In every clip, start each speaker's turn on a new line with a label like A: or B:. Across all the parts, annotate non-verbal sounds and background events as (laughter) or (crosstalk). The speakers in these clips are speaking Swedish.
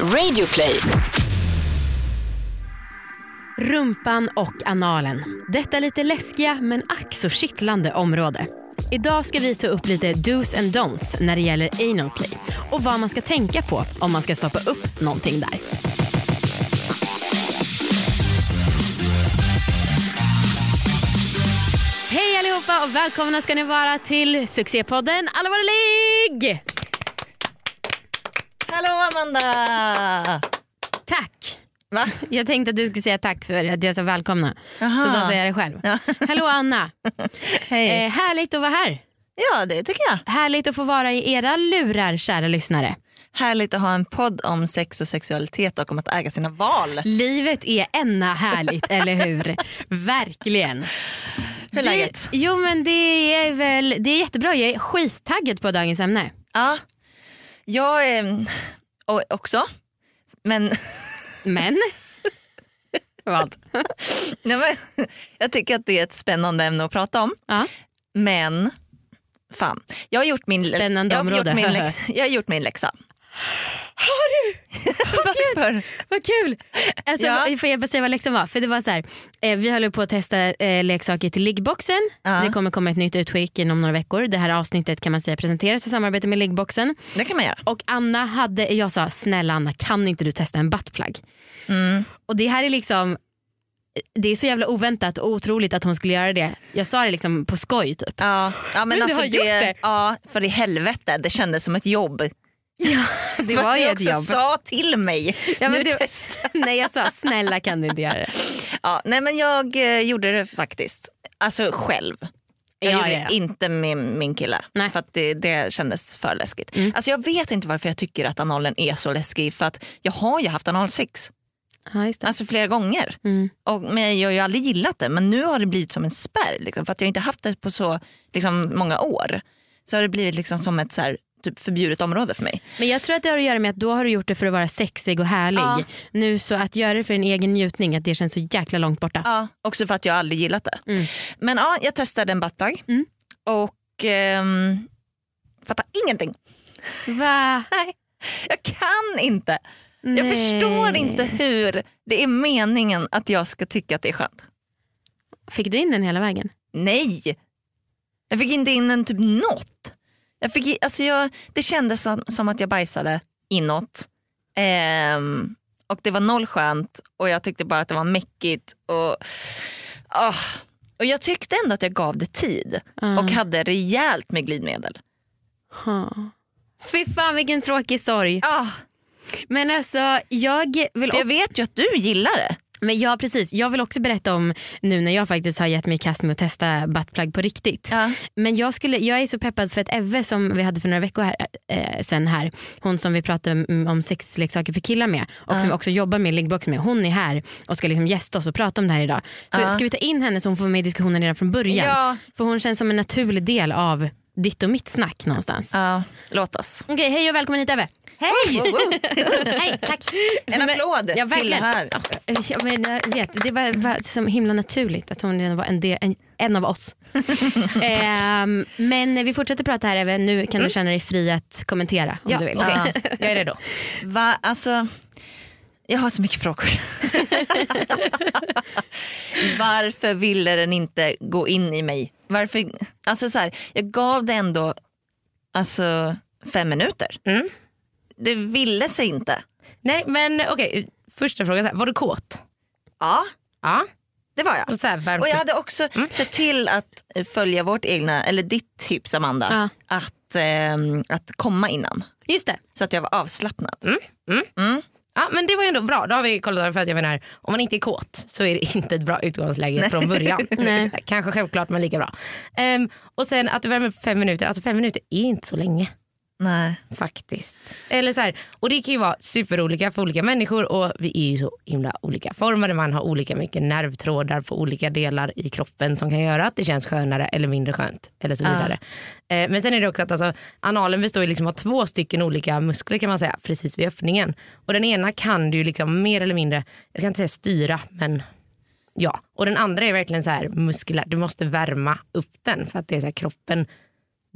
A: Radioplay.
B: Rumpan och analen. Detta lite läskiga men ack så kittlande område. Idag ska vi ta upp lite dos and don'ts när det gäller anal play och vad man ska tänka på om man ska stoppa upp någonting där. Hej allihopa och välkomna ska ni vara till succépodden Alla våra ligg!
C: Hallå Amanda!
B: Tack!
C: Va?
B: Jag tänkte att du skulle säga tack för att jag sa välkomna.
C: Aha.
B: Så då säger jag det själv.
C: Ja. (laughs)
B: Hallå Anna! (laughs)
C: Hej.
B: Eh, härligt att vara här.
C: Ja det tycker jag.
B: Härligt att få vara i era lurar kära lyssnare.
C: Härligt att ha en podd om sex och sexualitet och om att äga sina val.
B: Livet är enna härligt, eller hur? (laughs) Verkligen.
C: Hur är läget?
B: Jo men det är väl det är jättebra. Jag är skittaggad på dagens ämne.
C: Ja, jag är och också. Men,
B: Men? (laughs) Vad?
C: nej, men (laughs) jag tycker att det är ett spännande ämne att prata om.
B: Ja.
C: Men fan, jag har gjort min,
B: Spännande
C: jag har
B: område.
C: Gjort min, (laughs) läx, jag har gjort min läxa.
B: Har du? (laughs)
C: Varför?
B: Vad kul! Alltså,
C: Ja.
B: Får jag bara säga vad läxan var? För det var så här, eh, vi håller på att testa eh, leksaker till liggboxen.
C: Ja.
B: Det kommer komma ett nytt utskick inom några veckor. Det här avsnittet kan man säga presenteras i samarbete med liggboxen.
C: Det kan man göra.
B: Och Anna hade, jag sa snälla Anna kan inte du testa en buttplug?
C: Mm.
B: Och det här är liksom det är så jävla oväntat och otroligt att hon skulle göra det. Jag sa det liksom på skoj typ.
C: Ja, ja men,
B: Men du
C: alltså
B: har gjort det.
C: Ja, för i helvete, det kändes som ett jobb. (laughs)
B: Det
C: För
B: var ju
C: du
B: ett
C: också
B: jobb.
C: sa till mig.
B: Ja, men det-
C: testa.
B: Nej jag sa snälla kan du inte göra det.
C: Ja, nej men jag eh, gjorde det faktiskt. Alltså själv. Jag
B: Ja,
C: gjorde
B: ja,
C: det
B: ja.
C: inte med min kille.
B: Nej.
C: För att det, det kändes för läskigt.
B: Mm.
C: Alltså jag vet inte varför jag tycker att analen är så läskig. För att jag har ju haft analsex.
B: Ja, just det.
C: Alltså flera gånger.
B: Mm.
C: Och, men jag har ju aldrig gillat det. Men nu har det blivit som en spärr. Liksom, för att jag inte haft det på så liksom, många år. Så har det blivit liksom som ett så här, typ förbjudet område för mig.
B: Men jag tror att det har att göra med att då har du gjort det för att vara sexig och härlig.
C: Ja.
B: Nu så att göra det för en egen njutning, att det känns så jäkla långt borta.
C: Ja, också för att jag aldrig gillat det.
B: Mm.
C: Men ja, jag testade en buttplug.
B: Mm.
C: Och ehm, fattar ingenting.
B: Va? (laughs)
C: Nej, jag kan inte. Jag
B: Nej.
C: förstår inte hur det är meningen att jag ska tycka att det är skönt.
B: Fick du in den hela vägen?
C: Nej, jag fick inte in en typ något. Jag fick, alltså jag, det kändes som, som att jag bajsade inåt. Ehm, och det var noll skönt och jag tyckte bara att det var mäckigt. Och, ah. och jag tyckte ändå att jag gav det tid
B: Ah.
C: och hade rejält med glidmedel.
B: Ha. Fy fan vilken tråkig sorg.
C: Ah,
B: Men alltså jag vill,
C: för jag vet ju att du gillar det.
B: Men ja, precis. jag vill också berätta om nu när jag faktiskt har gett mig i kast med att testa buttplug på riktigt.
C: Ja.
B: Men jag, skulle, jag är så peppad för att Eve som vi hade för några veckor här, eh, sen här, hon som vi pratade om, om sexleksaker för killar med och som vi också jobbar med liggbox med, hon är här och ska liksom gästa oss och prata om det här idag. Så
C: Ja.
B: ska vi ta in henne så hon får med i diskussionen redan från början?
C: Ja.
B: För hon känns som en naturlig del av ditt och mitt snack någonstans.
C: Ja, låt oss.
B: Okej, hej och välkommen hit Eve. Hej! (laughs) hej, tack.
C: En
B: Men-
C: applåd
B: ja,
C: till här.
B: Ja, men jag vet, det var, var så himla naturligt att hon redan var en, del, en, en av oss. (laughs) Ehm, men vi fortsätter prata här Eve. Nu kan du känna dig fri att kommentera om
D: Ja,
B: du vill.
D: okej. (laughs) Jag är redo.
C: Va, alltså, jag har så mycket frågor. (laughs) Varför ville den inte gå in i mig? Varför, alltså så här, jag gav det ändå alltså, fem minuter.
D: Mm.
C: Det ville sig inte.
D: Nej men okej, första frågan. Var du kåt?
C: Ja,
D: Ja.
C: det var jag.
D: Och, så här,
C: Och jag hade också sett till att eh, följa vårt egna, eller ditt tips Amanda, att, ehm, att komma innan.
B: Just det.
C: Så att jag var avslappnad.
D: Ja men det var ju ändå bra, då har vi kollat för att jag menar om man inte är kåt så är det inte ett bra utgångsläge från början. (laughs)
B: Nej.
D: Kanske självklart men lika bra. Ehm, och sen att du värmer fem minuter, alltså fem minuter är inte så länge.
C: Nej.
D: Faktiskt. Eller så här, och det kan ju vara superolika för olika människor och vi är ju så himla olika formade. Man har olika mycket nervtrådar på olika delar i kroppen som kan göra att det känns skönare eller mindre skönt. Eller så vidare. Eh, men sen är det också att alltså, analen består liksom av två stycken olika muskler kan man säga precis vid öppningen. Och den ena kan du liksom mer eller mindre, jag ska inte säga styra men ja. Och den andra är verkligen så här muskulär, du måste värma upp den för att det är så här kroppen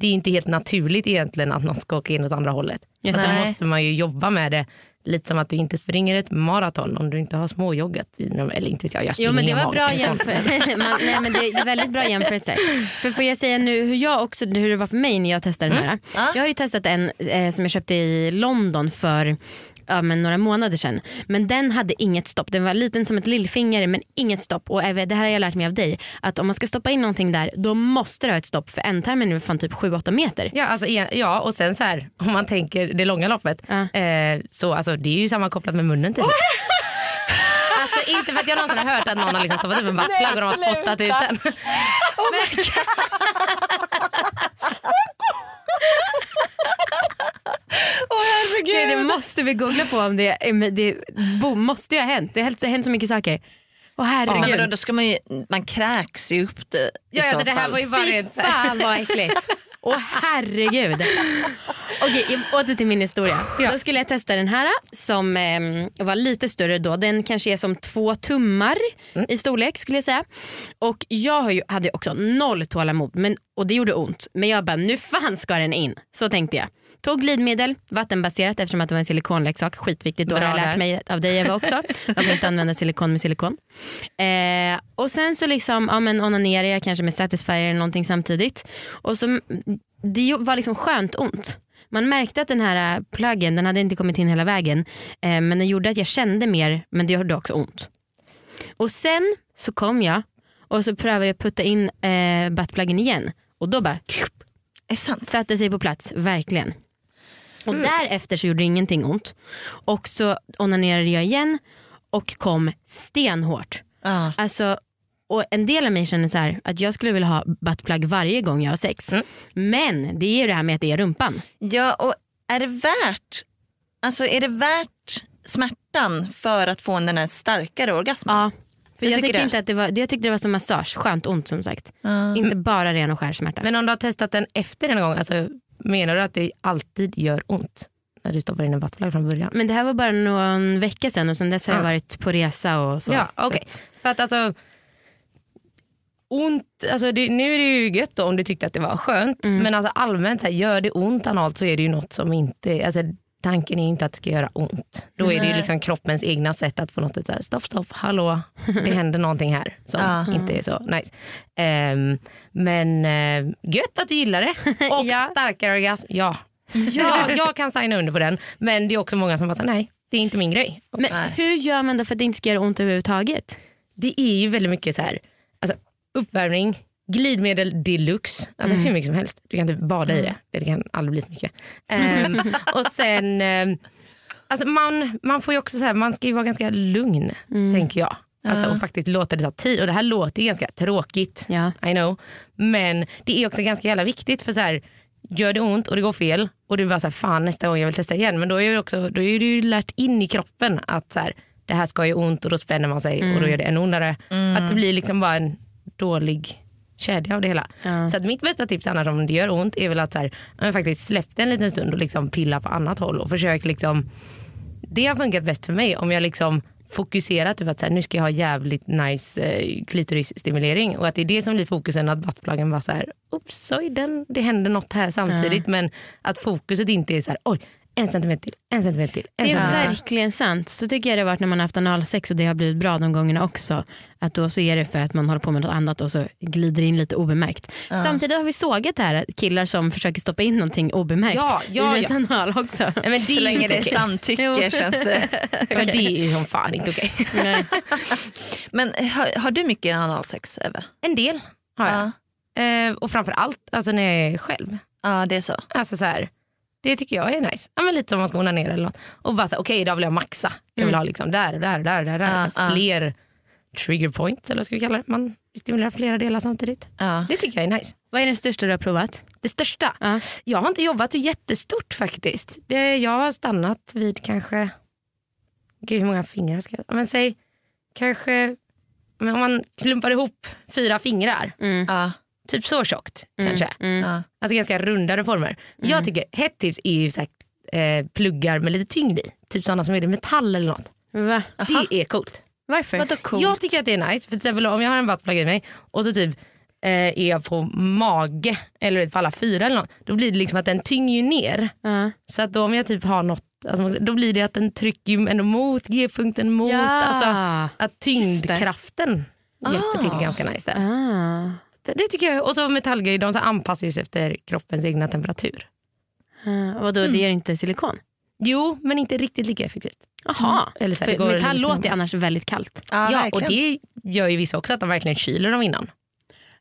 D: det är inte helt naturligt egentligen att något ska åka in åt andra hållet. Så då måste man ju jobba med det lite som att du inte springer ett maraton om du inte har småjoggat. Eller inte vet jag, jag
B: Jo
D: springer
B: men det var bra jämförelse. (laughs) Nej, men det är väldigt bra jämförelse. För får jag säga nu hur jag också, hur det var för mig när jag testade den här.
C: Ja.
B: Jag har ju testat en eh, som jag köpte i London för ja, men några månader sedan. Men den hade inget stopp. Den var liten som ett lillfinger men inget stopp. Och Eve, det här har jag lärt mig av dig. Att om man ska stoppa in någonting där då måste det ha ett stopp. För ändtarmen är fan typ 7-8 meter.
D: Ja, alltså, ja och sen så här om man tänker det långa loppet
B: Ja.
D: eh, så alltså, det är ju sammankopplat med munnen slut. (laughs) Alltså inte för att jag någonsin har hört att någon har liksom stoppat upp en vattplagg och de har spottat ut den. (laughs)
B: Okej, det måste vi googla på om det, eh, det bo, måste ju ha hänt. Det har hänt, så mycket saker. Åh herregud.
C: Men vadå, då ska man ju, man kräks ju upp det i
D: Ja,
C: så
D: det här
C: fall.
D: var ju bara
B: Fy fan vad äckligt. Åh herregud. Okej, åter till min historia.
D: Ja.
B: Då skulle jag testa den här som eh, var lite större då. Den kanske är som två tummar i storlek skulle jag säga. Och jag har ju, hade också noll tålamod men, och det gjorde ont. Men jag bara nu fan ska den in. Så tänkte jag. Tog glidmedel, vattenbaserat eftersom att det var en silikonleksak. Skitviktigt, då har jag lärt mig av dig Eva också. Jag får inte använda silikon med silikon. Eh, och sen så liksom, ja, men onanerade jag kanske med Satisfyer eller någonting samtidigt. Och så, det var liksom skönt ont. Man märkte att den här pluggen den hade inte kommit in hela vägen. Eh, men den gjorde att jag kände mer men det gjorde också ont. Och sen så kom jag och så prövade jag putta in eh, buttpluggen igen. Och då bara
C: Är sant?
B: satte sig på plats, verkligen. Och därefter så gjorde det ingenting ont. Och så onanerade jag igen och kom stenhårt.
C: Ja.
B: Alltså, och en del av mig känner så här att jag skulle vilja ha buttplug varje gång jag har sex. Men det är ju det här med att det är rumpan.
C: ja, och är det värt, alltså är det värt smärtan för att få den här starkare orgasmen?
B: Ja. För
C: Jag
B: jag,
C: tycker
B: tyckte
C: det.
B: inte att det var, jag tyckte det var som massage, skönt ont som sagt. Inte bara ren och skär smärta.
D: Men om du har testat den efter en gång, alltså, menar du att det alltid gör ont när du stoppar in en vattplagg från början?
B: Men det här var bara någon vecka sedan och sen dess har jag
D: Ah.
B: varit på resa och så.
D: Ja,
B: så
D: okej.
B: att-
D: För att alltså ont, alltså det, nu är det ju gött då om du tyckte att det var skönt men alltså allmänt så här, gör det ont analt så är det ju något som inte, alltså tanken är inte att det ska göra ont. Då är det ju liksom kroppens egna sätt att på något sätt säga stopp stopp, hallå det händer någonting här som
C: Ja.
D: inte är så nice. Ehm, men uh, gött att du gillar det (laughs) och
B: Ja.
D: starkare orgasm, ja. Jag, jag kan signa under på den men det är också många som bara nej det är inte min grej.
B: Men
C: Nej.
B: hur gör man då för att det inte ska göra ont överhuvudtaget?
D: det är ju väldigt mycket så här, alltså, uppvärmning, glidmedel deluxe, alltså hur mycket som helst. Du kan typ bada i det, det kan aldrig bli för mycket. Ehm, (laughs) och sen, ehm, alltså man, man får ju också så här, man ska ju vara ganska lugn tänker jag. Alltså, och faktiskt låta det ta tid. Och det här låter ju ganska tråkigt,
B: Ja.
D: I know. Men det är också ganska jävla viktigt för så här, gör det ont och det går fel och du bara så här, fan nästa gång jag vill testa igen. Men då är det också, då är det ju lärt in i kroppen att så här, det här ska ju ont och då spänner man sig och då gör det ännu ondare. Att det blir liksom bara en dålig kedja av det hela.
B: Ja.
D: Så att mitt bästa tips annars om det gör ont är väl att så här, ja, faktiskt släpp det en liten stund och liksom pilla på annat håll och försök liksom det har funkat bäst för mig om jag liksom fokuserar typ att så här, nu ska jag ha jävligt nice eh, klitorisstimulering och att det är det som blir fokusen att buttpluggen var så här, oops, oj, den, det händer något här samtidigt men att fokuset inte är så här, oj, en centimeter till, en centimeter till, en
B: Det är
D: centimeter
B: verkligen sant. Så tycker jag det har varit när man har haft analsex och det har blivit bra de gångerna också. Att då så är det för att man håller på med något annat och så glider in lite obemärkt. Samtidigt har vi sågat det här killar som försöker stoppa in någonting obemärkt
D: Ja, ja,
B: i
D: ja.
B: ens anal också.
D: Nej, men det
C: Så
D: är
C: länge det är samtycke
B: Jo.
C: känns det. (laughs)
D: Men det är ju som fan inte okej.
B: Nej. (laughs)
C: Men har, har du mycket analsex Eve?
D: En del har jag.
C: Ja.
D: Eh, och framför allt alltså, när jag är själv.
C: ja, det är så.
D: Alltså så här, det tycker jag är nice. Ja, men lite som man ska onanera eller något. Och bara okej idag vill jag maxa. Jag vill ha liksom där, där, där, där, där.
C: Ja, ja.
D: Fler trigger points eller vad ska vi kalla det. Man stimulerar flera delar samtidigt.
C: Ja.
D: Det tycker jag är nice.
B: Vad är det största du har provat?
D: Det största?
B: Ja.
D: Jag har inte jobbat jättestort faktiskt. Det, jag har stannat vid kanske, gud hur många fingrar ska jag, ja, men säg kanske, men om man klumpar ihop fyra fingrar,
C: Ja.
D: Typ så tjockt kanske.
C: Ja.
D: Alltså ganska rundare former. Jag tycker hett tips är ju så här, eh, pluggar med lite tyngd i. Typ sådana som är i metall eller något.
B: Va?
D: Det är coolt.
B: Varför?
C: Vadå coolt?
D: Jag tycker att det är nice. För till exempel om jag har en buttplug i mig och så typ eh, är jag på mage eller på alla fyra eller något. Då blir det liksom att den tynger ju ner.
B: Ja.
D: Så att då om jag typ har något Alltså, då blir det att den trycker ju ändå mot G-punkten mot.
B: Ja.
D: Alltså, att tyngdkraften hjälper till ganska nice där.
B: Ah.
D: Det, tycker jag. Och så metallgrejer, de så anpassar sig efter kroppens egna temperatur.
B: Ah, vadå,
D: Mm.
B: det gör inte silikon?
D: Jo, men inte riktigt lika effektivt.
B: Jaha,
D: Eller så här, det
B: för
D: går
B: metall
D: lite
B: låter annars väldigt kallt.
C: Ja,
D: Ja, och det gör ju vissa också att de verkligen kyler dem innan.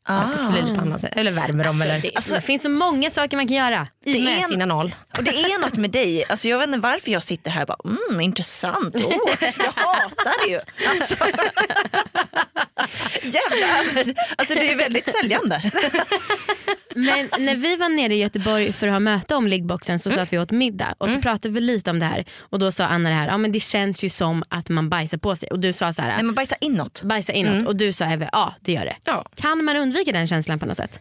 D: Att det
C: Ah.
D: blir lite annat. Eller värmer dem. eller
B: Det,
C: Alltså-
B: det finns så många saker man kan göra.
C: Det är
D: med
C: en-
D: sin anal.
C: Och det är något med dig, alltså jag vet inte varför jag sitter här och bara mm, intressant, oh, jag hatar det ju. Alltså, (laughs) jävla över. Alltså det är väldigt säljande.
B: Men när vi var nere i Göteborg för att ha möte om liggboxen så satt vi åt middag och så pratade vi lite om det här och då sa Anna det här, ja men det känns ju som att man bajsar på sig och du sa så här,
C: Nej men bajsa inåt.
B: bajsa inåt och du sa Eve, ja det gör det.
D: Ja.
B: Kan man undvika den känslan på något sätt?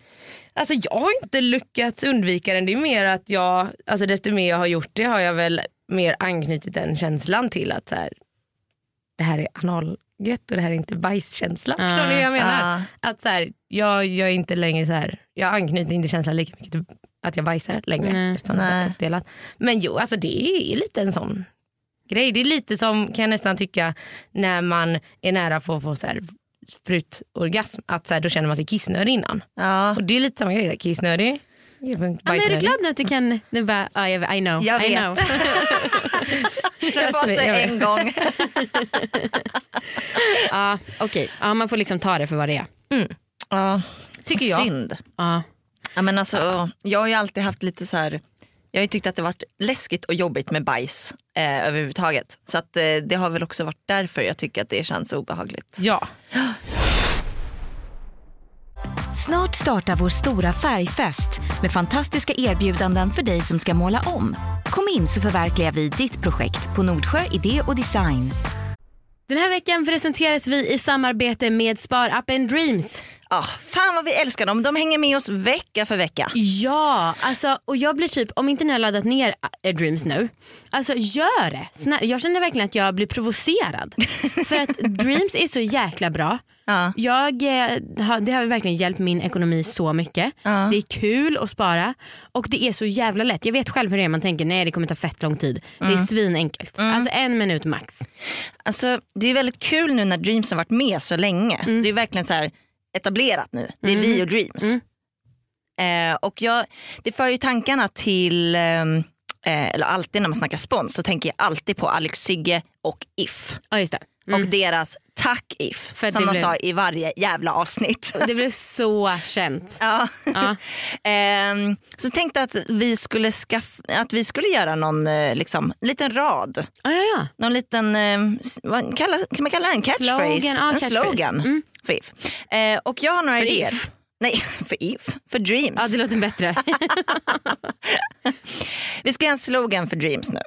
D: Alltså jag har inte lyckats undvika den. Det är mer att jag, alltså desto mer jag har gjort det har jag väl mer anknutit den känslan till att så här, det här är analgött och det här är inte bajskänsla.
B: Ah,
D: Förstår ni vad jag menar?
C: ah.
D: Att så här, jag, jag är inte längre så här, jag anknyter inte känslan lika mycket till att jag bajsar längre. Eftersom det
C: Nej.
D: är uppdelat. Men jo, alltså det är lite en sån grej. Det är lite som kan jag nästan tycka när man är nära på att få så här sprutorgasm. Att så här, då känner man sig kissnödig innan.
C: Ja.
D: Och det är lite samma grej, kissnödig.
B: Ja, men är du glad nu att du kan, du bara, jag vet, I know.
C: Jag
B: I
C: vet.
B: know. (laughs)
C: Jag fått det en gång. (laughs)
B: ja, okej. ja, man får liksom ta det för vad det är.
C: Ja.
D: Tycker jag.
C: Synd.
B: Ja.
C: Ja, men alltså, jag har ju alltid haft lite så här, jag har ju tyckt att det varit läskigt och jobbigt med bajs eh, överhuvudtaget. Så att, eh, det har väl också varit därför jag tycker att det känns obehagligt.
D: Ja.
A: Snart startar vår stora färgfest med fantastiska erbjudanden för dig som ska måla om. Kom in så förverkligar vi ditt projekt på Nordsjö Idé och Design.
B: Den här veckan presenteras vi i samarbete med sparappen Dreams.
C: Ah, fan vad vi älskar dem, de hänger med oss vecka för vecka.
B: Ja, alltså, och jag blir typ, om inte ni har laddat ner eh, Dreams nu, alltså gör det. Snä- Jag känner verkligen att jag blir provocerad. (laughs) För att Dreams är så jäkla bra.
C: Ja.
B: Jag, eh, det har verkligen hjälpt min ekonomi så mycket.
C: Ja.
B: Det är kul att spara och det är så jävla lätt. Jag vet själv hur det är, man tänker nej det kommer ta fett lång tid. Det är svinenkelt. Alltså en minut max.
C: Alltså, det är väldigt kul nu när Dreams har varit med så länge. Det är verkligen så här etablerat nu. Det är vi och Dreams. Eh, och jag, det för ju tankarna till, ehm, eh, eller alltid när man snackar spons så tänker jag alltid på Alex Sigge och If.
B: Ja.
C: Och deras tack If
B: För
C: som de
B: blev-
C: sa i varje jävla avsnitt.
B: Det blev så känt.
C: Ja.
B: Ja. (laughs)
C: Ehm, så tänkte att vi skulle, skaff- att vi skulle göra någon eh, liksom, liten rad.
B: Ja, ja, ja.
C: Någon liten, eh, s- vad kallar, kan man kalla det en catchphrase?
B: Slogan, ja,
C: en
B: catchphrase.
C: slogan
B: Mm.
C: för If. Eh, och jag har några
B: För
C: idéer.
B: If?
C: Nej, (laughs) för If. För Dreams.
B: ja det låter bättre. (laughs)
C: Vi ska göra en slogan för Dreams nu.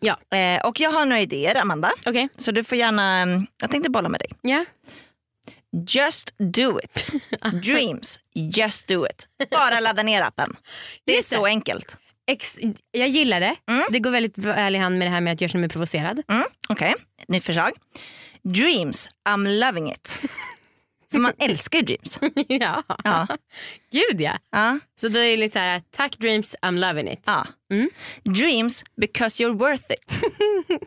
B: Ja,
C: Eh, och jag har några idéer Amanda.
B: okej.
C: Så du får gärna, mm, jag tänkte bolla med dig.
B: Ja.
C: Just do it. (laughs) Dreams, just do it. Bara ladda ner appen. Det är så enkelt.
B: Ex- jag gillar det. Det går väldigt väl i hand med det här med att jag känner mig provocerad.
C: Mm, Okej, ett nytt förslag. Dreams, I'm loving it. För man älskar ju dreams. (laughs)
B: ja.
C: Ja.
B: Gud ja.
C: Ja.
B: Så då är det så här, tack dreams, I'm loving it.
C: Ja.
B: Mm.
C: Dreams because you're worth it.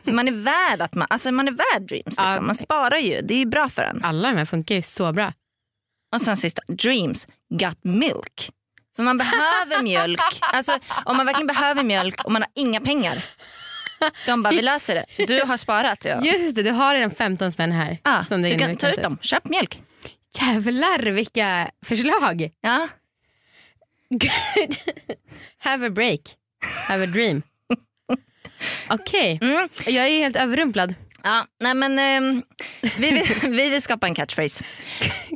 C: (laughs) Man är värd att man, alltså man är värd dreams.
B: Ja.
C: Liksom. Man sparar ju, det är ju bra för en.
B: Alla de här funkar ju så bra.
C: Och sen sista, dreams got milk. För man behöver (laughs) mjölk. Alltså, om man verkligen behöver mjölk och man har inga pengar. De bara, vi löser det. Du har sparat redan.
B: Just det, du har redan 15 spänn här.
C: Ja,
B: som
C: du kan ta ut dem, köp mjölk.
B: Jävlar vilka förslag.
C: Ja.
B: Good. Have a break. Have a dream. Okej,
C: Mm.
B: jag är helt överrumplad.
C: Ja, nej men, ehm, vi, vill, (laughs) vi vill skapa en catchphrase.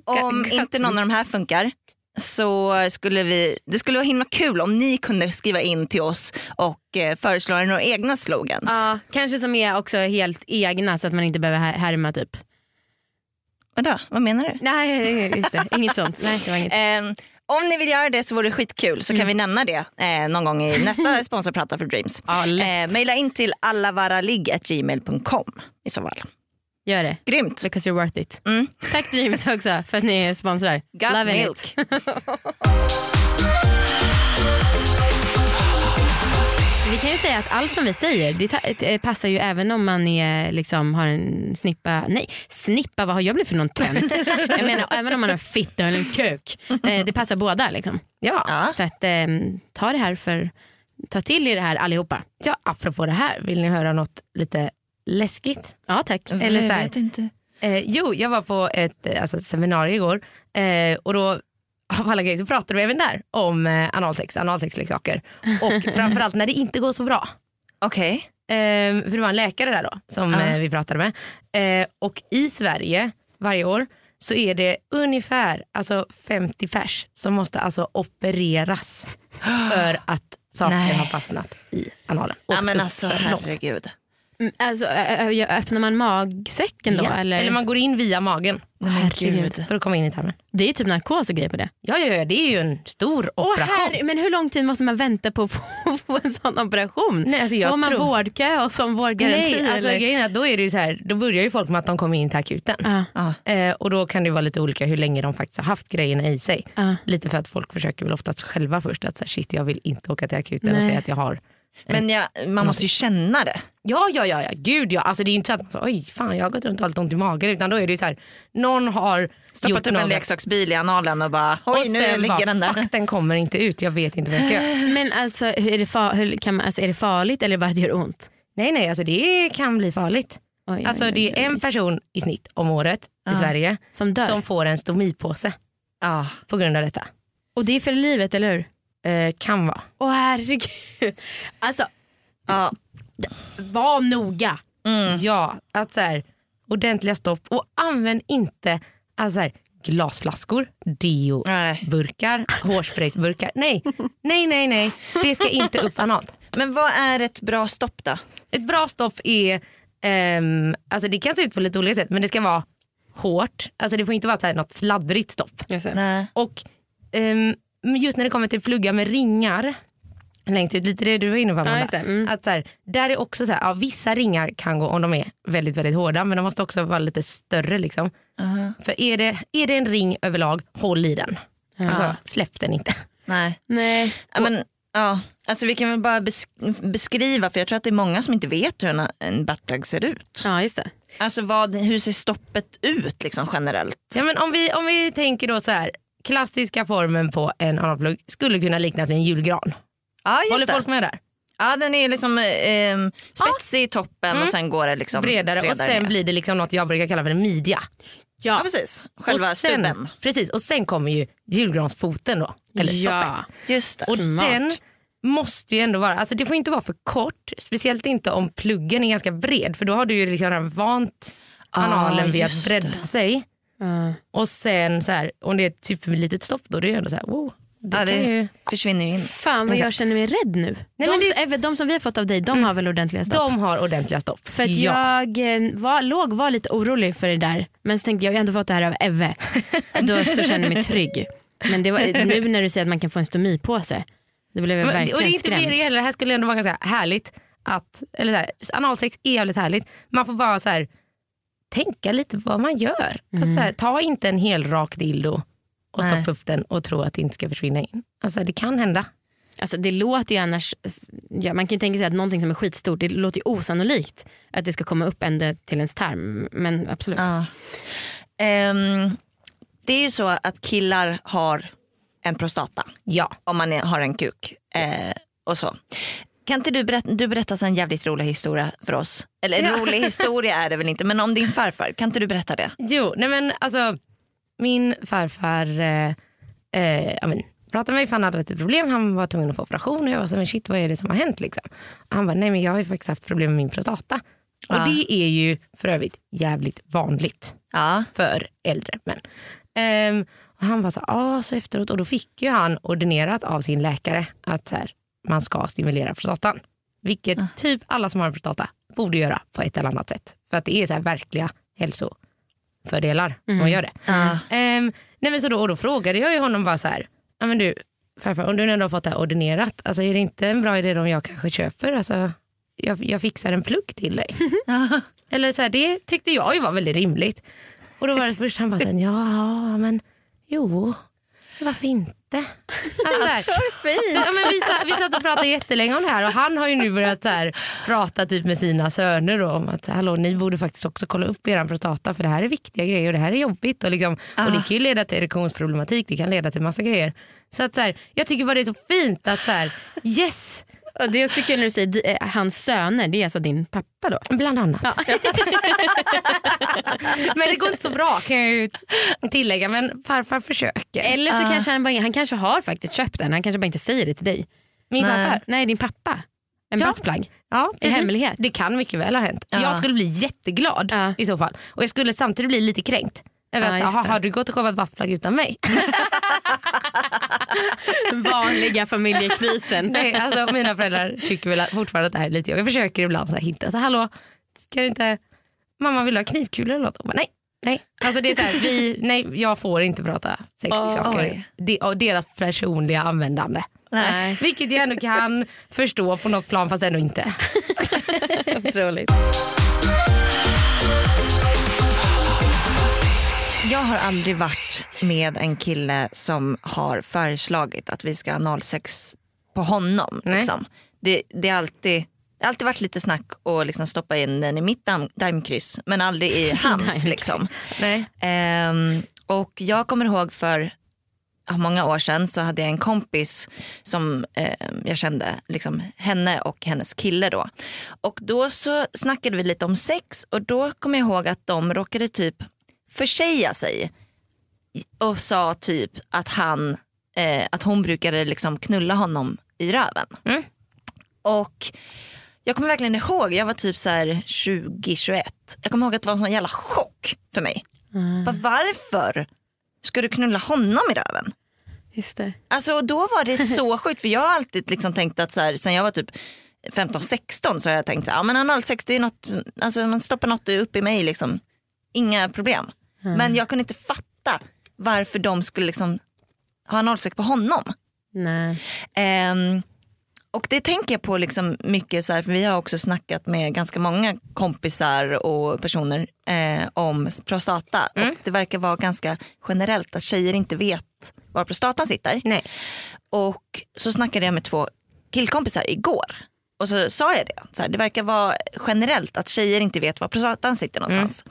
C: Om inte någon av de här funkar så skulle vi, det skulle vara himla kul om ni kunde skriva in till oss och eh, föreslå några egna slogans.
B: Ja, kanske som är också helt egna så att man inte behöver här- härma typ.
C: Vadå, vad menar du?
B: Nej, just det. inget sånt. Nej, det var inget.
C: Ehm, om ni vill göra det så vore det skitkul så kan vi nämna det eh, någon gång i (laughs) nästa sponsorprata för Dreams.
B: Ja.
C: Eh, maila in till allavaraligg.gmail.com i så fall.
B: Gör det.
C: Grymt.
B: Because you're worth it.
C: Mm.
B: Tack Dreams också för att ni är sponsrar.
C: Got
B: Loving
C: milk. (laughs)
B: Vi kan ju säga att allt som vi säger det passar ju även om man är, liksom, har en snippa, nej snippa vad har jag blivit för någon tönt? (laughs) jag menar även om man har fitta eller en kuk. Eh, det passar båda liksom.
D: Ja.
C: Ja.
B: Så att, eh, ta det här för, ta till er det här allihopa.
D: ja, apropå det här, vill ni höra något lite läskigt?
B: Ja tack.
D: Eller så
C: jag
D: här.
C: vet inte.
D: Eh, jo, jag var på ett eh, alltså, ett seminarium igår och och då av alla grejer så pratade vi även där om eh, analsex, analsexleksaker och (laughs) framförallt när det inte går så bra.
C: Okej.
D: Eh, för det var en läkare där då som
C: Ja.
D: eh, vi pratade med. Eh, och i Sverige varje år så är det ungefär alltså 50 pers som måste alltså opereras (gasps) för att saker
C: Nej.
D: har fastnat i analen.
C: Ja,
D: Åkt
C: men
D: upp
C: alltså
D: för långt.
C: herregud.
B: Alltså, öppnar man magsäcken då?
D: Ja.
B: Eller?
D: Eller man går in via magen
C: men
B: Herregud.
C: gud.
D: för att komma in i tarmen.
B: Det är typ narkos och grejer på det.
D: Ja, ja, ja, det är ju en stor operation.
B: herre, men hur lång tid måste man vänta på att få, (laughs) få en sån operation?
D: Nej, alltså jag
B: Får man
D: tror-
B: vårdkö och som vårdgaranti?
D: Nej, alltså
B: eller?
D: grejen är då, är det ju så här, då börjar ju folk med att de kommer in till akuten.
B: Ja.
D: Eh, och då kan det vara lite olika hur länge de faktiskt har haft grejerna i sig.
B: ja.
D: Lite för att folk försöker väl oftast själva först att så här, shit jag vill inte åka till akuten och
B: Nej.
D: säga att jag har.
C: Men jag, man måste ju känna det.
D: Ja ja ja, ja. gud ja. Alltså, det är inte så att man säger oj fan jag har gått runt och lite ont i magen utan då är det ju så här, någon har
C: Stoppat upp en
D: något.
C: leksaksbil i analen och bara oj
D: och
C: nu
D: sen
C: ligger
D: bara,
C: den där.
D: fuck den kommer inte ut, jag vet inte vad jag ska göra. (laughs)
B: Men alltså, är, det hur kan man, alltså, är det farligt eller bara det gör ont?
D: Nej nej, alltså det kan bli farligt.
B: Oj, oj,
D: Alltså det är
B: oj.
D: en person i snitt om året i
C: Ja.
D: Sverige
B: som dör.
D: som får en stomipåse
C: Ja.
D: på grund av detta.
B: Och det är för livet, eller hur?
D: Eh, kan vara.
B: Åh herregud. Alltså,
C: Ja.
B: var noga.
C: Mm.
D: Ja, att så här, ordentliga stopp och använd inte alltså så här, glasflaskor, deo-burkar, hårspraysburkar. Nej, nej, nej, nej. Det ska inte upp analt.
C: Men vad är ett bra stopp då?
D: Ett bra stopp är, ehm, alltså det kan se ut på lite olika sätt men det ska vara hårt. Alltså det får inte vara så här, något sladdrigt stopp.
C: Nej.
D: Och men just när det kommer till plugga med ringar, längst ut, lite det du var inne på
B: Ja,
D: Amanda.
B: det. Mm.
D: Att så här, där är också så här, ja, vissa ringar kan gå om de är väldigt väldigt hårda men de måste också vara lite större. Liksom.
C: Aha.
D: För är det, är det en ring överlag, håll i den. Alltså, släpp den inte.
C: Nej.
B: Nej.
C: Ja, men, ja. Alltså, vi kan väl bara besk- beskriva för jag tror att det är många som inte vet hur en, en buttplug ser ut.
B: Ja, just det.
C: Alltså vad, hur ser stoppet ut liksom generellt?
D: Ja, men om, vi, om vi tänker då så här, klassiska formen på en analplugg skulle kunna liknas vid en julgran.
C: Ja,
D: Håller
C: det.
D: folk med där?
C: Ja, den är liksom eh, spetsig i toppen och sen går det liksom
D: Bredare, och sen
C: ner.
D: blir det liksom något jag brukar kalla för en midja.
C: Ja precis, själva
D: och sen,
C: stubben.
D: Precis, och sen kommer ju julgransfoten då. Eller
B: Ja.
D: stoppet.
C: Just det.
D: Och
B: Smart.
D: den måste ju ändå vara, alltså det får inte vara för kort. Speciellt inte om pluggen är ganska bred för då har du ju liksom redan vant analen vid att bredda sig.
B: Ja.
D: Och sen så här, om det är ett superlitet stopp då, då är det ändå så här, wow. Det
C: Ja, det
D: ju,
C: försvinner ju in.
B: Fan vad jag känner mig rädd nu.
D: Nej,
B: de,
D: men det-
B: de som vi har fått av dig, de har väl ordentliga stopp?
D: de har ordentliga stopp.
B: För att
D: ja.
B: jag eh, var, låg var lite orolig för det där men så tänkte jag, jag har ändå fått det här av Eve. (laughs) Då så kände jag mig trygg. Men det var, nu när du säger att man kan få en stomipåse, då blev jag
D: Men-
B: verkligen
D: och det är inte
B: skrämd.
D: mer heller, det här skulle ändå vara ganska härligt. Att, eller så här, analsex är jävligt härligt. Man får bara så här, tänka lite vad man gör. Alltså så här, ta inte en hel rak dildo och stoppa upp den och tro att det inte ska försvinna in. Alltså, det kan hända.
B: Alltså, det låter ju annars, ja, man kan ju tänka sig att någonting som är skitstort, det låter ju osannolikt att det ska komma upp ända till ens tarm. Men absolut.
C: Ja. Ehm, det är ju så att killar har en prostata
D: Ja.
C: om man är, har en kuk. Eh, och så. Kan inte du berätta, du berättat en jävligt rolig historia för oss. Eller en
D: Ja.
C: rolig historia är det väl inte men om din farfar, kan inte du berätta det?
D: Jo, nej men alltså min farfar eh, eh, ja, pratade med mig för han hade lite problem. Han var tvungen att få operation och jag var så men shit vad är det som har hänt liksom? Och han bara nej men jag har ju faktiskt haft problem med min prostata. Och
C: Ja.
D: det är ju för övrigt jävligt vanligt
C: Ja.
D: för äldre män. Ehm, och han var så, ah, så efteråt och då fick ju han ordinerat av sin läkare att så här, man ska stimulera prostatan. Vilket typ alla som har en prostata borde göra på ett eller annat sätt. För att det är så här verkliga hälsofördelar om man gör det.
C: Ja.
D: Ehm, nej men så då, och då frågade jag ju honom bara så här, ja men du farfar om du ändå har fått det här ordinerat, alltså är det inte en bra idé om jag kanske köper, alltså, jag, jag fixar en plugg till dig. (laughs) Eller så här, det tyckte jag ju var väldigt rimligt. Och då var det först han bara så här, ja men jo. Varför inte? (laughs) Alltså, så här,
C: Så fint.
D: Ja, men vi, vi satt och pratade jättelänge om det här och han har ju nu börjat så här, prata typ med sina söner då, om att hallå, ni borde faktiskt också kolla upp er prostata för det här är viktiga grejer och det här är jobbigt. Och, liksom, och Det kan ju leda till erektionsproblematik, det kan leda till massa grejer. Så att så här, jag tycker bara det är så fint att så här, yes,
B: Och det är också kul när du säger eh, hans söner, det är alltså din pappa då?
D: bland annat. (laughs) men det går inte så bra kan jag ju tillägga men farfar försöker.
B: Eller så kanske han, bara, han kanske har faktiskt köpt den, han kanske bara inte säger det till dig.
D: Min
C: Nej.
D: farfar.
B: Nej din pappa. En
D: Ja.
B: buttplug.
D: Ja, precis.
B: hemlighet.
D: Det kan mycket väl ha hänt.
C: Ja.
D: Jag skulle bli jätteglad
B: Ja.
D: i så fall. Och jag skulle samtidigt bli lite kränkt.
B: Ja, just
D: aha,
B: det.
D: har du gått och shoppat buttplug utan mig? (laughs)
B: Vanliga familjekrisen.
D: Nej, alltså, mina föräldrar tycker väl fortfarande att det här är lite jobbigt. Jag försöker ibland så här hinta. Så, Hallå, ska du inte... Mamma vill ha knivkulor eller något? Bara, nej. Nej. Alltså det är så här, vi, nej, jag får inte prata sexleksaker.
C: Oj.
D: Det, och deras personliga användande.
B: Nej.
D: Vilket jag ändå kan förstå på något plan fast ändå inte. (laughs)
B: Otroligt.
C: Jag har aldrig varit med en kille som har föreslagit att vi ska ha analsex på honom. Liksom. Det, det, har alltid, det har alltid varit lite snack att liksom stoppa in den i mitt daim- daimkryss men aldrig i (laughs) hans. Liksom. Ehm, och jag kommer ihåg för många år sedan så hade jag en kompis som ehm, jag kände, liksom, henne och hennes kille då. Och då så snackade vi lite om sex och då kommer jag ihåg att de råkade typ försäga sig och sa typ att han, eh, att hon brukade liksom knulla honom i röven.
D: Mm.
C: Och jag kommer verkligen ihåg, jag var typ så här 20-21. Jag kommer ihåg att det var en sån jävla chock för mig. Bara, varför ska du knulla honom i röven?
B: Just det.
C: Alltså då var det så (laughs) sjukt för jag har alltid liksom tänkt att så här, sen jag var typ 15-16 så har jag tänkt här, ja analsex det är något, alltså man stoppar något upp i mig liksom. Inga problem. Men jag kunde inte fatta varför de skulle liksom ha analsex på honom.
B: Nej.
C: Ehm, och det tänker jag på liksom mycket, så här, för vi har också snackat med ganska många kompisar och personer eh, om prostata. Och det verkar vara ganska generellt att tjejer inte vet var prostatan sitter.
D: Nej.
C: Och så snackade jag med två killkompisar igår. Och så sa jag det, så här, det verkar vara generellt att tjejer inte vet var prostatan sitter någonstans.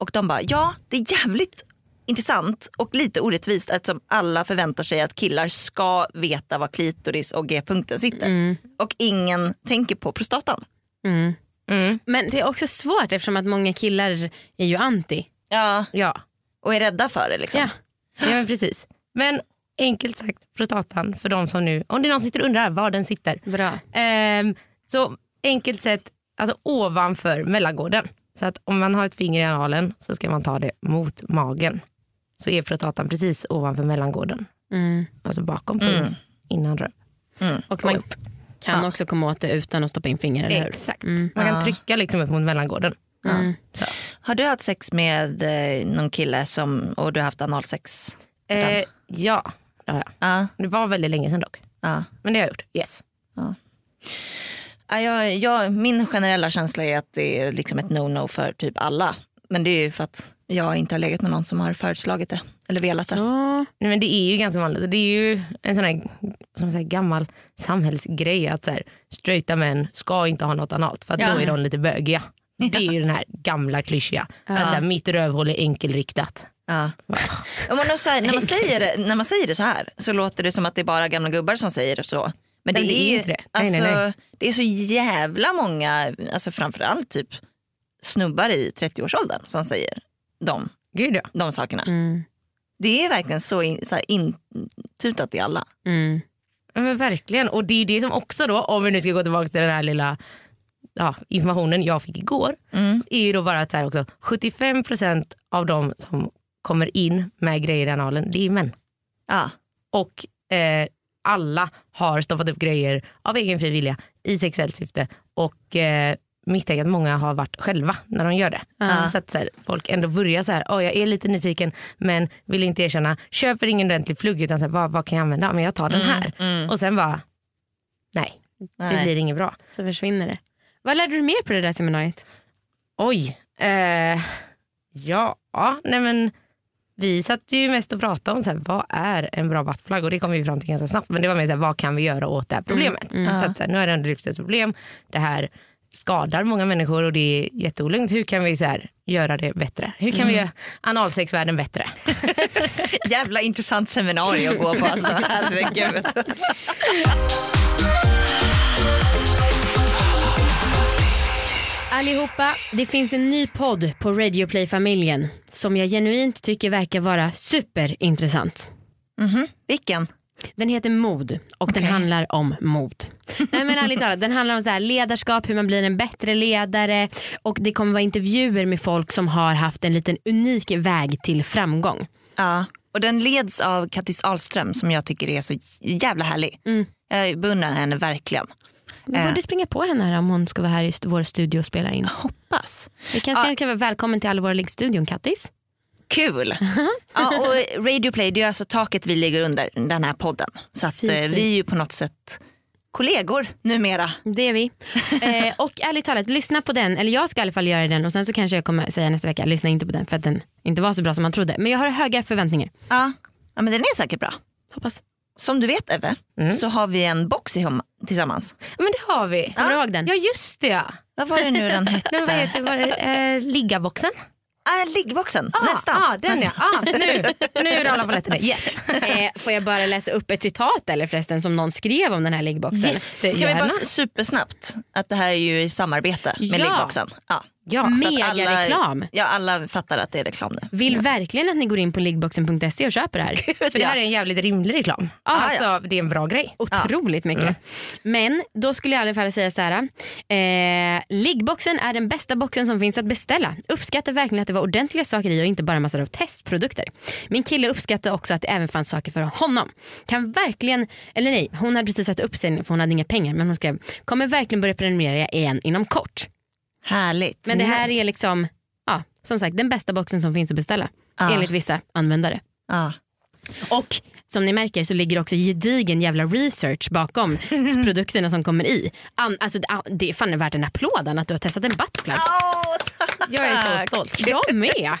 C: Och de bara, ja det är jävligt intressant och lite orättvist eftersom alla förväntar sig att killar ska veta var klitoris och g-punkten sitter. Och ingen tänker på prostatan.
B: Mm.
D: Mm.
B: Men det är också svårt eftersom att många killar är ju anti.
C: Ja,
D: Ja.
C: och är rädda för det liksom.
B: Ja.
D: ja, men precis. Men enkelt sagt, prostatan för de som nu, om det är någon som sitter och undrar var den sitter.
B: Bra.
D: Ehm, så enkelt sett, alltså ovanför mellangården. Så att om man har ett finger i analen så ska man ta det mot magen. Så är prostatan precis ovanför mellangården.
B: Mm.
D: Alltså bakom pungen, innan röv.
B: Och man kan också komma åt det utan att stoppa in fingrar, eller hur?
D: Exakt.
B: Mm.
D: Man kan
C: Ja.
D: trycka liksom upp mot mellangården.
B: Mm.
D: Så.
C: Har du haft sex med eh, någon kille som, och du har haft analsex?
D: Eh, ja, det har jag.
C: Ja,
D: Det var väldigt länge sedan dock.
C: ja.
D: Men det har jag gjort. Yes.
C: Ja, jag, jag, min generella känsla är att det är liksom ett no-no för typ alla. Men det är ju för att jag inte har legat med någon som har föreslagit det. Eller velat det.
B: Ja.
D: Nej, men det är ju ganska vanligt. Det är ju en sån här, som man säger, gammal samhällsgrej att så här, straighta män ska inte ha något analt för att
C: Ja.
D: då är de lite bögiga. Det är ju den här gamla klyschiga. Att så här, mitt rövhål är enkelriktat.
C: Ja. Ja, men så här, när, man säger det, när man säger det så här så låter det som att det är bara gamla gubbar som säger det så. Men det,
D: Nej, det är
C: är,
D: inte det. Nej,
C: Alltså,
D: nej, nej.
C: det är så jävla många, alltså framförallt typ snubbar i 30-årsåldern som säger de,
D: Gud ja.
C: de sakerna.
B: Mm.
C: Det är verkligen så, in, så här intutat i alla.
B: Mm.
D: Men verkligen. Och det är det som också då, om vi nu ska gå tillbaka till den här lilla ja, informationen jag fick igår,
C: Mm.
D: är ju då bara att så här också, 75% av de som kommer in med grejer i analen, det är män.
C: Ja.
D: Och eh, alla har stoppat upp grejer av egen fri vilja i sexuellt syfte och eh, misstänker att många har varit själva när de gör det. Så att så här, folk ändå börjar så här, oh, jag är lite nyfiken men vill inte erkänna, köper ingen ordentlig plugg utan så här, vad, vad kan jag använda? Men jag tar den här. Och sen bara, nej, det
C: Nej.
D: blir inget bra.
B: Så försvinner det. Vad lärde du mer på det där seminariet?
D: Oj, eh, ja, nej men vi satt ju mest och pratade om så här, vad är en bra buttplug och det kom vi fram till ganska snabbt. Men det var mer så här, vad kan vi göra åt det här problemet? Så att, så här, nu är det ändå lyft ett problem. Det här skadar många människor och det är jätteolugnt. Hur kan vi så här, göra det bättre? Hur kan vi göra analsexvärlden bättre? (laughs)
C: Jävla intressant seminarium att gå på alltså. (laughs) Herregud.
B: Allihopa, det finns en ny podd på Radio Play-familjen som jag genuint tycker verkar vara superintressant.
C: Vilken?
B: Den heter Mod och den handlar om mod. Nej men ärligt talat, den handlar om så här ledarskap, hur man blir en bättre ledare och det kommer vara intervjuer med folk som har haft en liten unik väg till framgång.
C: Ja. Och den leds av Kattis Ahlström som jag tycker är så jävla härlig. Jag beundrar henne verkligen.
B: Vi borde springa på henne här om hon ska vara här i vår studio och spela in.
C: Hoppas.
B: Vi kanske kan vara välkommen till alla våra liggstudion Kattis.
C: Kul. (laughs) ja, och Radio Play det är alltså taket vi ligger under den här podden. Så att, eh,
B: Precis.
C: vi är ju på något sätt kollegor numera.
B: Det är vi. Eh, och ärligt talat, lyssna på den. Eller jag ska i alla fall göra den och sen så kanske jag kommer säga nästa vecka, lyssna inte på den för att den inte var så bra som man trodde. Men jag har höga förväntningar.
C: Ja. ja men den är säkert bra.
B: Hoppas.
C: Som du vet Eve så har vi en box ihom- tillsammans.
D: Men det har vi.
B: Kommer du ihåg den?
D: Ja just det. ja.
C: Vad var det nu den (laughs) hette?
D: Men vad heter var det? Eh, liggaboxen?
C: Ah, liggboxen,
D: Ah,
C: nästan.
D: Ah, den ja. Ah, nu, nu är alla paletter Yes. (laughs)
B: Eh, får jag bara läsa upp ett citat eller förresten som någon skrev om den här liggboxen?
C: Kan vi
D: Jättegärna.
C: bara supersnabbt att det här är ju i samarbete med
B: Ja.
C: liggboxen. Ja.
D: Ja,
B: Mega-reklam.
C: Ja alla fattar att det är reklam nu.
B: Vill verkligen att ni går in på liggboxen.se och köper det här. (laughs)
D: För det här är en jävligt rimlig reklam.
B: Ah,
D: alltså, Det är en bra grej.
B: Otroligt mycket. Men då skulle jag i alla fall säga så här. Eh, liggboxen är den bästa boxen som finns att beställa. Uppskattar verkligen att det var ordentliga saker i och inte bara massor av testprodukter. Min kille uppskattar också att det även fanns saker för honom. Kan verkligen, eller nej, hon hade precis satt upp sig för hon hade inga pengar men hon skrev kommer verkligen börja prenumerera igen inom kort.
C: Härligt.
B: Men det här
C: Nice.
B: är liksom, ja, som sagt den bästa boxen som finns att beställa.
C: Ja.
B: Enligt vissa användare.
C: Ja.
B: Och som ni märker så ligger också gedigen jävla research bakom (laughs) produkterna som kommer i. An, alltså, det- det är fan värt en applåd Anna, att du har testat en buttplug.
C: Åh, tack.
D: Jag är så stolt.
B: Jag med.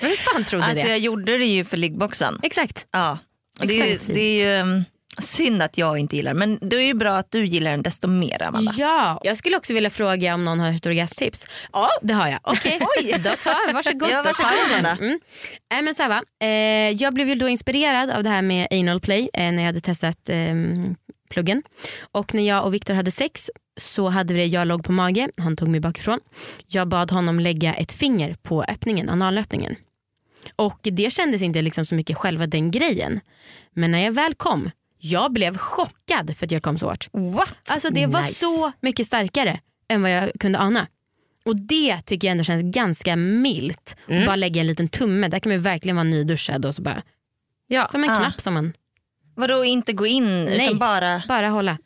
B: Vem fan trodde
C: Alltså
B: det?
C: jag gjorde det ju för liggboxen.
B: Exakt.
C: Ja. Det, är,
B: Exakt fint.
C: det är ju um, synd att jag inte gillar den men det är ju bra att du gillar den desto mer Amanda.
B: Ja, jag skulle också vilja fråga om någon har ett orgasmtips. Ja, det har jag. Okej, (laughs) då tar jag. Varsågod.
C: Ja,
B: då
C: varsågod,
B: tar jag. Mm. Men så va? Eh, jag blev ju då inspirerad av det här med anal play eh, när jag hade testat eh, pluggen. Och när jag och Viktor hade sex så hade vi det, jag låg på mage, han tog mig bakifrån. Jag bad honom lägga ett finger på öppningen, analöppningen. Och det kändes inte liksom så mycket själva den grejen. Men när jag väl kom, jag blev chockad för att jag kom så hårt.
C: What?
B: Alltså det var
D: Nice.
B: så mycket starkare än vad jag kunde ana. Och det tycker jag ändå känns ganska milt.
C: Mm.
B: Och bara lägga en liten tumme, där kan man ju verkligen vara nyduschad och så bara,
D: Ja.
B: som en
C: Ah.
B: knapp som man
C: Vadå inte gå in
B: Nej.
C: utan bara,
B: bara hålla.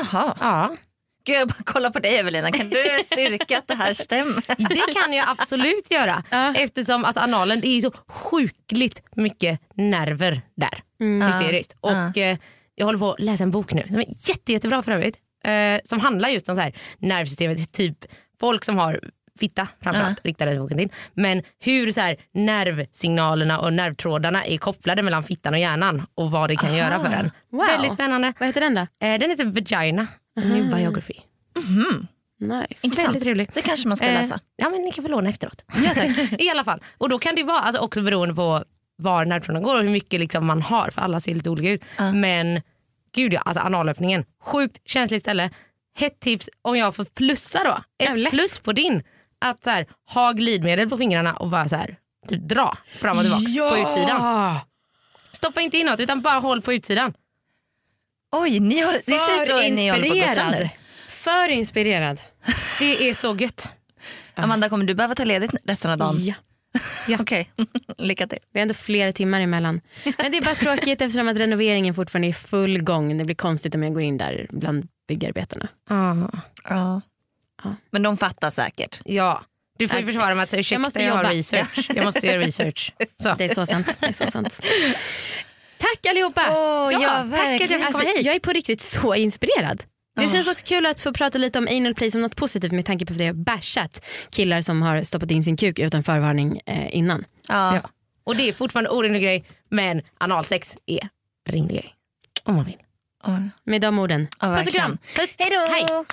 C: aha.
D: ja.
C: Gud jag bara kollar på dig Evelina, kan du styrka att det här stämmer? (laughs)
D: Det kan jag absolut göra.
B: Ja.
D: Eftersom alltså, analen, det är så sjukligt mycket nerver där. Hysteriskt. Och, eh, jag håller på att läsa en bok nu som är jätte, jättebra för övrigt. Eh, som handlar just om så här, nervsystemet. Typ folk som har fitta framförallt, riktar den boken till. Men hur så här, nervsignalerna och nervtrådarna är kopplade mellan fittan och hjärnan och vad det kan göra för en.
B: Wow.
D: Väldigt spännande.
B: Vad heter den då?
D: Eh, den heter Vagina, min biography.
B: Nice.
C: Intressant.
D: Väldigt trevlig.
C: Det kanske man ska
D: Eh,
C: läsa.
D: ja men ni kan få låna efteråt. (laughs) I alla fall. Och då kan det vara alltså, också beroende på var nervtrådarna går och hur mycket liksom, man har för alla ser lite olika ut. Men gud ja, alltså analöppningen. Sjukt känsligt ställe. Hett tips om jag får plussa då.
B: Ja,
D: Ett plus på din. Att så här, ha glidmedel på fingrarna och bara så här, typ, dra fram och tillbaka på utsidan. Stoppa inte inåt utan bara håll på utsidan.
C: Oj, ni har, det ser ut att ni håller på att gå sönder.
B: inspirerad. För inspirerad.
D: Det är så gött.
C: Amanda kommer du behöva ta ledigt resten av dagen?
B: Ja.
C: Okej, (laughs) lycka till.
B: Vi har ändå flera timmar emellan. Men det är bara tråkigt (laughs) eftersom att renoveringen fortfarande är i full gång. Det blir konstigt om jag går in där bland byggarbetarna.
C: Ja.
B: Ja.
C: Men de fattar säkert.
D: Ja. Du får ju försvara mig att säga ursäkta,
B: Jag
D: jag,
B: måste
D: jag har
B: jobba.
D: research. Jag måste göra research. Så.
B: Det är så sant. Det är så sant. (laughs) Tack allihopa!
C: Åh,
D: Ja,
C: ja,
D: tack att jag
B: Alltså, jag är på riktigt så inspirerad. Det känns också kul att få prata lite om anal play som något positivt med tanke på att jag har bashat killar som har stoppat in sin kuk utan förvarning eh, innan.
C: Ja.
D: Ja. Och det är fortfarande orimlig grej men analsex är rimlig grej. Om man vill.
C: Ja,
B: Med de orden.
C: ja,
B: Puss och kram. Puss.
C: Hej då!
B: Hej.